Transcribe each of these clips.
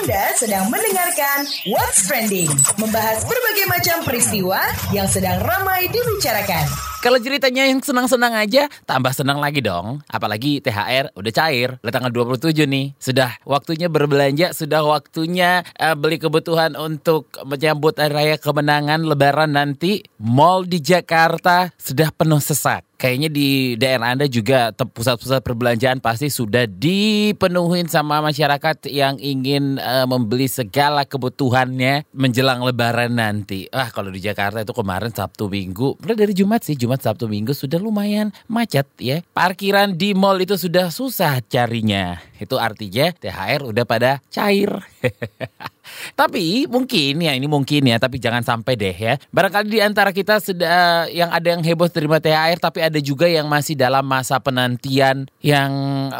Anda sedang mendengarkan What's Trending, membahas berbagai macam peristiwa yang sedang ramai dibicarakan. Kalau ceritanya yang senang-senang aja, tambah senang lagi dong. Apalagi THR udah cair, udah tanggal 27 nih. Sudah waktunya berbelanja, sudah waktunya uh, beli kebutuhan untuk menyambut hari raya kemenangan lebaran nanti. Mall di Jakarta sudah penuh sesak. Kayaknya di daerah Anda juga pusat-pusat perbelanjaan pasti sudah dipenuhin sama masyarakat yang ingin uh, membeli segala kebutuhannya menjelang lebaran nanti. Ah, kalau di Jakarta itu kemarin Sabtu Minggu, udah dari Jumat sih, Jumat Sabtu Minggu sudah lumayan macet ya. Parkiran di mall itu sudah susah carinya. Itu artinya THR udah pada cair. Tapi mungkin ya ini mungkin ya, tapi jangan sampai deh ya. Barangkali di antara kita sudah yang ada yang heboh terima THR, tapi ada juga yang masih dalam masa penantian yang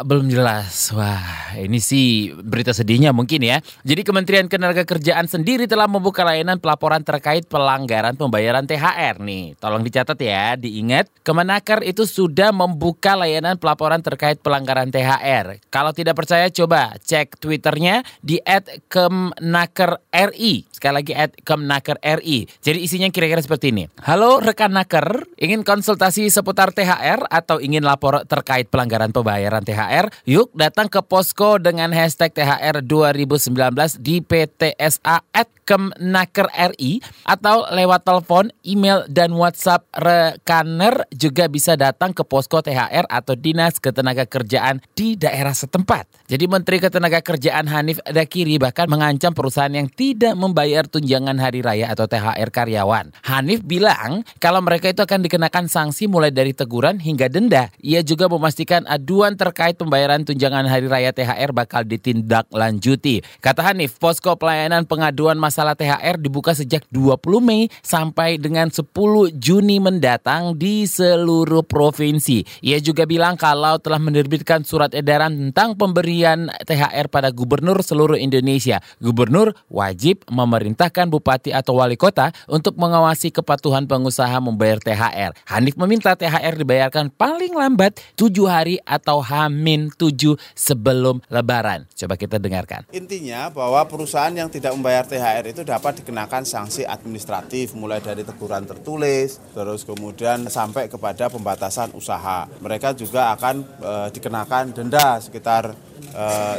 belum jelas. Wah, ini sih berita sedihnya mungkin ya. Jadi Kementerian Ketenagakerjaan sendiri telah membuka layanan pelaporan terkait pelanggaran pembayaran THR nih. Tolong dicatat ya, diingat Kemenaker itu sudah membuka layanan pelaporan terkait pelanggaran THR. Kalau tidak percaya coba cek Twitternya di @kemenaker Naker RI. Sekali lagi at Kemnaker RI. Jadi isinya kira-kira seperti ini. Halo rekan Naker, ingin konsultasi seputar THR atau ingin lapor terkait pelanggaran pembayaran THR? Yuk datang ke posko dengan hashtag THR 2019 di PTSA at Kemnaker RI atau lewat telepon, email, dan WhatsApp rekaner juga bisa datang ke posko THR atau Dinas Ketenagakerjaan di daerah setempat. Jadi Menteri Ketenagakerjaan Hanif Dakiri bahkan mengancam perusahaan yang tidak membayar tunjangan hari raya atau THR karyawan. Hanif bilang kalau mereka itu akan dikenakan sanksi mulai dari teguran hingga denda. Ia juga memastikan aduan terkait pembayaran tunjangan hari raya THR bakal ditindaklanjuti. Kata Hanif, posko pelayanan pengaduan masalah THR dibuka sejak 20 Mei sampai dengan 10 Juni mendatang di seluruh provinsi. Ia juga bilang kalau telah menerbitkan surat edaran tentang pemberian THR pada gubernur seluruh Indonesia. Gubernur wajib memerintahkan bupati atau wali kota untuk mengawasi kepatuhan pengusaha membayar THR. Hanif meminta THR dibayarkan paling lambat 7 hari atau hamin 7 sebelum lebaran. Coba kita dengarkan. Intinya bahwa perusahaan yang tidak membayar THR itu dapat dikenakan sanksi administratif mulai dari teguran tertulis, terus kemudian sampai kepada pembatasan usaha. Mereka juga akan e, dikenakan denda sekitar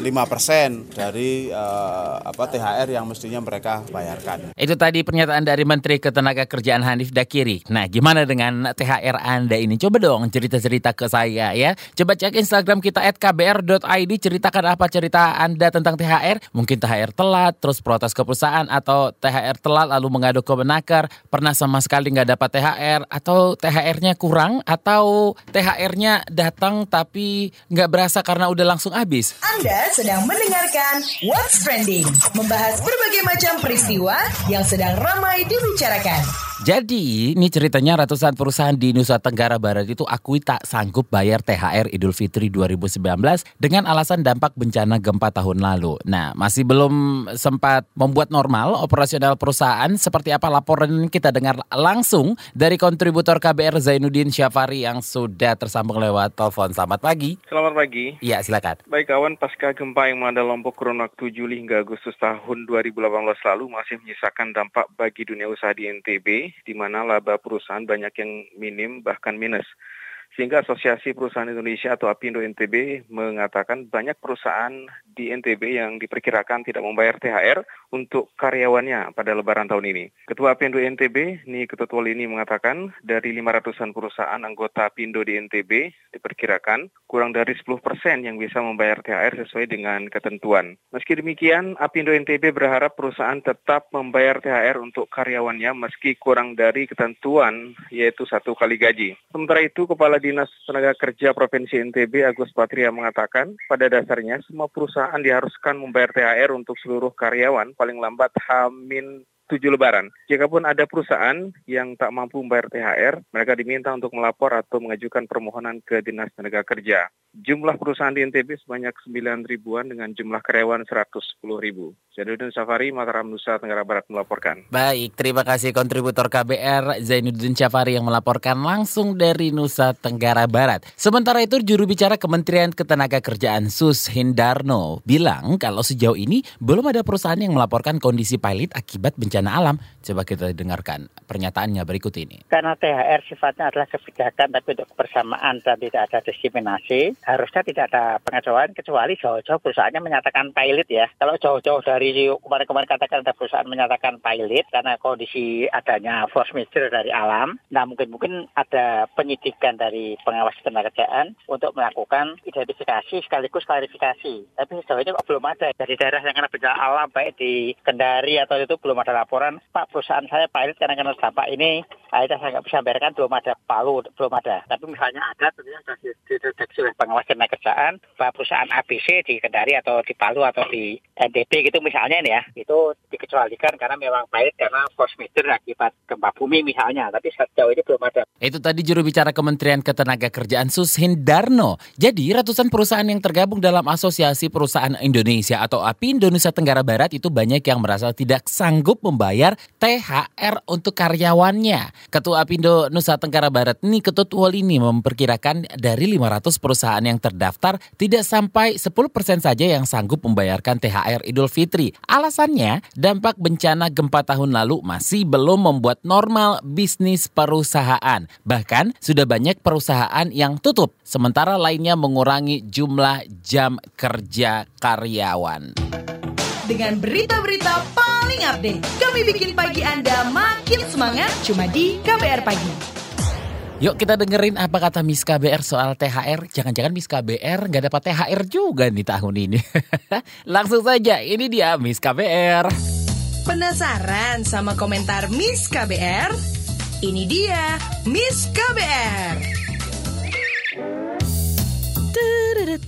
lima persen dari uh, apa THR yang mestinya mereka bayarkan. Itu tadi pernyataan dari Menteri Ketenagakerjaan Hanif Dakiri. Nah, gimana dengan THR Anda ini? Coba dong cerita-cerita ke saya ya. Coba cek Instagram kita @kbr.id ceritakan apa cerita Anda tentang THR. Mungkin THR telat, terus protes ke perusahaan atau THR telat lalu mengadu ke Menaker, pernah sama sekali nggak dapat THR atau THR-nya kurang atau THR-nya datang tapi nggak berasa karena udah langsung habis. Anda sedang mendengarkan What's Trending, membahas berbagai macam peristiwa yang sedang ramai dibicarakan. Jadi, ini ceritanya ratusan perusahaan di Nusa Tenggara Barat itu akui tak sanggup bayar THR Idul Fitri 2019 dengan alasan dampak bencana gempa tahun lalu. Nah, masih belum sempat membuat normal operasional perusahaan. Seperti apa laporan kita dengar langsung dari kontributor KBR Zainuddin Syafari yang sudah tersambung lewat telepon. Selamat pagi. Selamat pagi. Iya, silakan. Baik kawan, pasca gempa yang melanda Lombok kurun waktu Juli hingga Agustus tahun 2018 lalu masih menyisakan dampak bagi dunia usaha di NTB di mana laba perusahaan banyak yang minim bahkan minus. Sehingga Asosiasi Perusahaan Indonesia atau APindo NTB mengatakan banyak perusahaan di NTB yang diperkirakan tidak membayar THR untuk karyawannya pada lebaran tahun ini. Ketua APindo NTB, Ni Ketutual ini mengatakan dari 500-an perusahaan anggota APindo di NTB diperkirakan kurang dari 10 persen yang bisa membayar THR sesuai dengan ketentuan. Meski demikian, APindo NTB berharap perusahaan tetap membayar THR untuk karyawannya meski kurang dari ketentuan yaitu satu kali gaji. Sementara itu, Kepala Dinas Tenaga Kerja Provinsi NTB Agus Patria mengatakan pada dasarnya semua perusahaan diharuskan membayar THR untuk seluruh karyawan paling lambat H-7 tujuh lebaran. Jikapun ada perusahaan yang tak mampu membayar THR, mereka diminta untuk melapor atau mengajukan permohonan ke Dinas Tenaga Kerja. Jumlah perusahaan di NTB sebanyak 9 ribuan dengan jumlah karyawan 110 ribu. Zainuddin Safari, Mataram, Nusa Tenggara Barat melaporkan. Baik, terima kasih kontributor KBR Zainuddin Safari yang melaporkan langsung dari Nusa Tenggara Barat. Sementara itu juru bicara Kementerian Ketenagakerjaan Sus Hindarno bilang kalau sejauh ini belum ada perusahaan yang melaporkan kondisi pilot akibat bencana alam. Coba kita dengarkan pernyataannya berikut ini. Karena THR sifatnya adalah kebijakan tapi untuk kebersamaan dan tidak ada diskriminasi, harusnya tidak ada pengecualian kecuali jauh-jauh perusahaannya menyatakan pilot ya. Kalau jauh-jauh dari kemarin-kemarin katakan ada perusahaan menyatakan pilot karena kondisi adanya force major dari alam, nah mungkin-mungkin ada penyidikan dari pengawas tenaga kerjaan untuk melakukan identifikasi sekaligus klarifikasi. Tapi sejauh ini belum ada dari daerah yang kena bencana alam baik di Kendari atau itu belum ada laporan Pak perusahaan saya pilot karena kena dampak ini akhirnya saya nggak bisa bayarkan belum ada palu belum ada. Tapi misalnya ada tentunya sudah dideteksi oleh pengawas tenaga kerjaan bahwa perusahaan ABC di Kendari atau di Palu atau di NTB gitu misalnya nih ya itu dikecualikan karena memang baik karena force akibat gempa bumi misalnya tapi sejauh ini belum ada. Itu tadi juru bicara Kementerian Ketenagakerjaan Sus Hindarno. Jadi ratusan perusahaan yang tergabung dalam Asosiasi Perusahaan Indonesia atau API Indonesia Tenggara Barat itu banyak yang merasa tidak sanggup membayar THR untuk karyawannya. Ketua Apindo Nusa Tenggara Barat ini Ketut Walini memperkirakan dari 500 perusahaan yang terdaftar tidak sampai 10% saja yang sanggup membayarkan THR Idul Fitri. Alasannya, dampak bencana gempa tahun lalu masih belum membuat normal bisnis perusahaan. Bahkan sudah banyak perusahaan yang tutup, sementara lainnya mengurangi jumlah jam kerja karyawan. Dengan berita-berita paling update, kami bikin pagi Anda makin semangat cuma di KBR Pagi. Yuk kita dengerin apa kata Miss KBR soal THR. Jangan-jangan Miss KBR nggak dapat THR juga nih tahun ini. Langsung saja, ini dia Miss KBR. Penasaran sama komentar Miss KBR? Ini dia Miss KBR.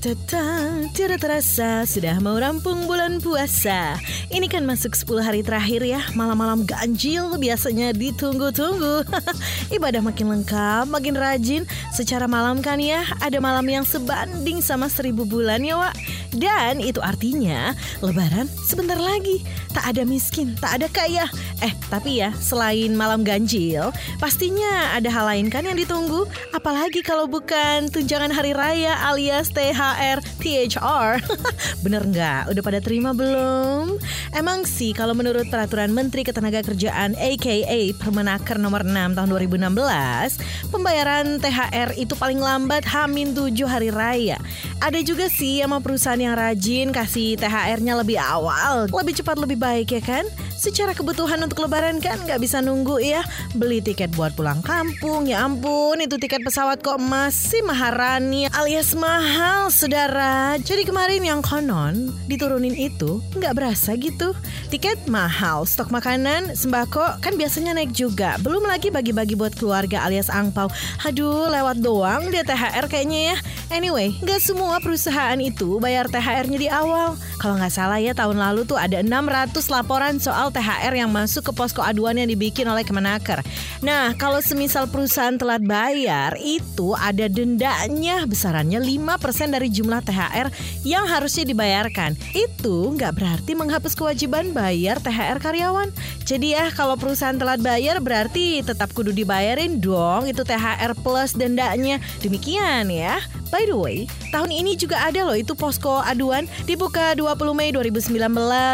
Tidak terasa sudah mau rampung bulan puasa. Ini kan masuk 10 hari terakhir ya. Malam-malam ganjil biasanya ditunggu-tunggu. Ibadah makin lengkap, makin rajin. Secara malam kan ya Ada malam yang sebanding sama seribu bulan ya Wak. Dan itu artinya Lebaran sebentar lagi. Tak ada miskin, tak ada kaya. Eh tapi ya selain malam ganjil Pastinya ada hal lain kan yang ditunggu. Apalagi kalau bukan tunjangan hari raya alias THR, THR. Bener nggak? Udah pada terima belum? Emang sih kalau menurut peraturan Menteri Ketenagakerjaan aka Permenaker nomor 6 tahun 2016, pembayaran THR itu paling lambat Hamin 7 hari raya. Ada juga sih sama perusahaan yang rajin kasih THR-nya lebih awal, lebih cepat lebih baik ya kan? Secara kebutuhan untuk lebaran kan nggak bisa nunggu ya. Beli tiket buat pulang kampung, ya ampun itu tiket pesawat kok masih maharani alias mahal saudara. Jadi kemarin yang konon diturunin itu nggak berasa gitu. Tiket mahal, stok makanan, sembako kan biasanya naik juga. Belum lagi bagi-bagi buat keluarga alias angpau. Aduh lewat doang dia THR kayaknya ya. Anyway, nggak semua perusahaan itu bayar THR-nya di awal. Kalau nggak salah ya tahun lalu tuh ada 600 laporan soal THR yang masuk ke posko aduan yang dibikin oleh Kemenaker. Nah, kalau semisal perusahaan telat bayar, itu ada dendanya besarannya 5% dari jumlah THR yang harusnya dibayarkan. Itu nggak berarti menghapus kewajiban bayar THR karyawan. Jadi ya, kalau perusahaan telat bayar berarti tetap kudu dibayarin dong itu THR plus dendanya. Demikian ya. By the way, tahun ini juga ada loh itu posko aduan dibuka 20 Mei 2019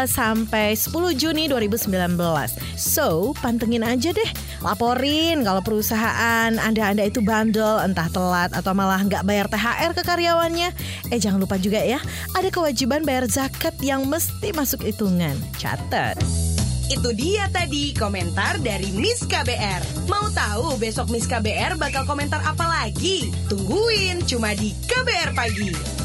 sampai 10 Juni 2019. So, pantengin aja deh. Laporin kalau perusahaan Anda-Anda itu bandel, entah telat atau malah nggak bayar THR ke karyawannya. Eh jangan lupa juga ya, ada kewajiban bayar zakat yang mesti masuk hitungan. Catat. Itu dia tadi komentar dari Miss KBR. Mau tahu besok Miss KBR bakal komentar apa lagi? Tungguin cuma di KBR Pagi.